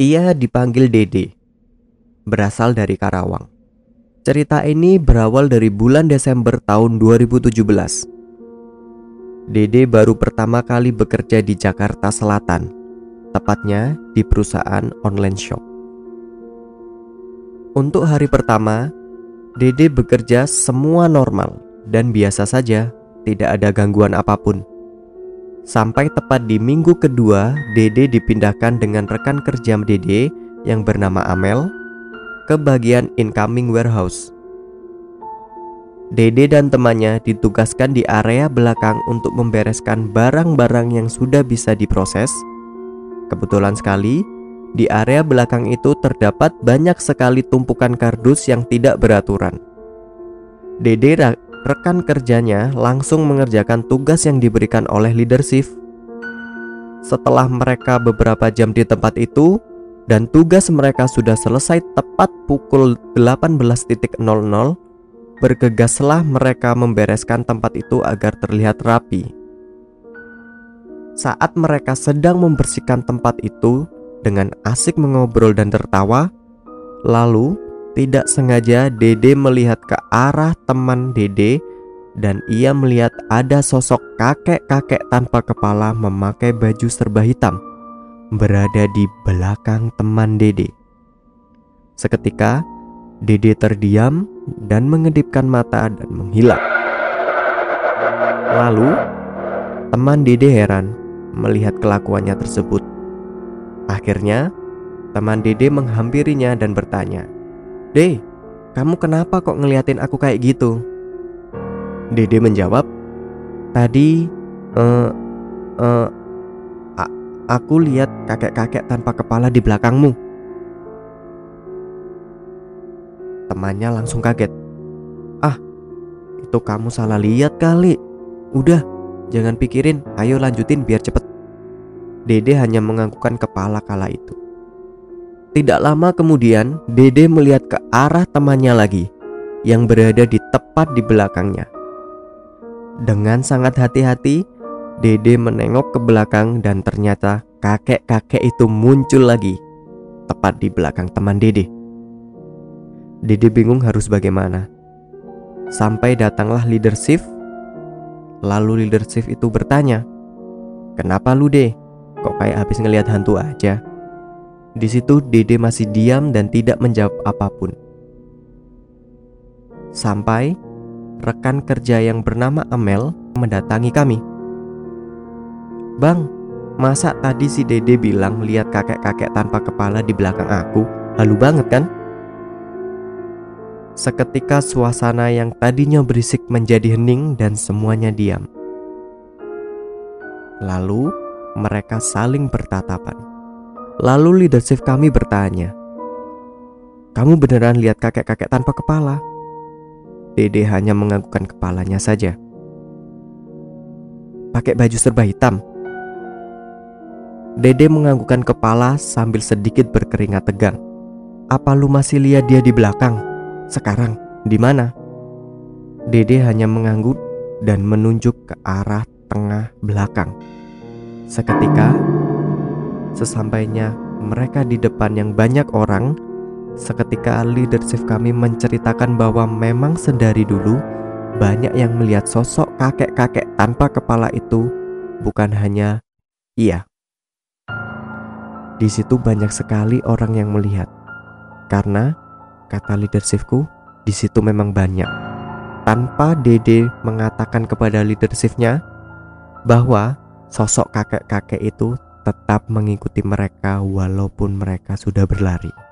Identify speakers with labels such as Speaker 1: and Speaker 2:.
Speaker 1: Ia dipanggil Dede, berasal dari Karawang. Cerita ini berawal dari bulan Desember tahun 2017. Dede baru pertama kali bekerja di Jakarta Selatan, tepatnya di perusahaan online shop. Untuk hari pertama, Dede bekerja semua normal dan biasa saja, tidak ada gangguan apa pun. Sampai tepat di minggu kedua, Dede dipindahkan dengan rekan kerja Dede yang bernama Amel ke bagian incoming warehouse. Dede dan temannya ditugaskan di area belakang untuk membereskan barang-barang yang sudah bisa diproses. Kebetulan sekali, di area belakang itu terdapat banyak sekali tumpukan kardus yang tidak beraturan. Dede rekan kerjanya langsung mengerjakan tugas yang diberikan oleh leadership. Setelah mereka beberapa jam di tempat itu dan tugas mereka sudah selesai tepat pukul 18.00, bergegaslah mereka membereskan tempat itu agar terlihat rapi. Saat mereka sedang membersihkan tempat itu dengan asik mengobrol dan tertawa, lalu tidak sengaja Dede melihat ke arah teman Dede dan ia melihat ada sosok kakek-kakek tanpa kepala memakai baju serba hitam berada di belakang teman Dede. Seketika Dede terdiam dan mengedipkan mata dan menghilang. Lalu teman Dede heran melihat kelakuannya tersebut. Akhirnya teman Dede menghampirinya dan bertanya, Dede, kamu kenapa kok ngeliatin aku kayak gitu? Dede menjawab, Tadi, uh, uh, aku lihat kakek-kakek tanpa kepala di belakangmu. Temannya langsung kaget. Ah, itu kamu salah lihat kali. Udah, jangan pikirin, ayo lanjutin biar cepet. Dede hanya menganggukkan kepala kala itu. Tidak lama kemudian, Dede melihat ke arah temannya lagi yang berada di tepat di belakangnya. Dengan sangat hati-hati, Dede menengok ke belakang dan ternyata kakek-kakek itu muncul lagi tepat di belakang teman Dede. Dede bingung harus bagaimana. Sampai datanglah leadership. Lalu leadership itu bertanya, "Kenapa lu, deh? Kok kayak habis ngelihat hantu aja?" Di situ Dede masih diam dan tidak menjawab apa pun. Sampai rekan kerja yang bernama Amel mendatangi kami. Bang, masa tadi si Dede bilang lihat kakek-kakek tanpa kepala di belakang aku? Halu banget kan? Seketika suasana yang tadinya berisik menjadi hening dan semuanya diam. Lalu mereka saling bertatapan. Lalu leadership kami bertanya, "Kamu beneran lihat kakek-kakek tanpa kepala?" Dede hanya menganggukkan kepalanya saja. Pakai baju serba hitam. Dede menganggukkan kepala sambil sedikit berkeringat tegang. Apa lu masih lihat dia di belakang? Sekarang, di mana? Dede hanya mengangguk dan menunjuk ke arah tengah belakang. Seketika, Sesampainya mereka di depan yang banyak orang, seketika leadership kami menceritakan bahwa memang sedari dulu banyak yang melihat sosok kakek-kakek tanpa kepala itu bukan hanya ia. Di situ banyak sekali orang yang melihat. Karena kata leadershipku, di situ memang banyak. Tanpa Dede mengatakan kepada leadershipnya bahwa sosok kakek-kakek itu tetap mengikuti mereka walaupun mereka sudah berlari.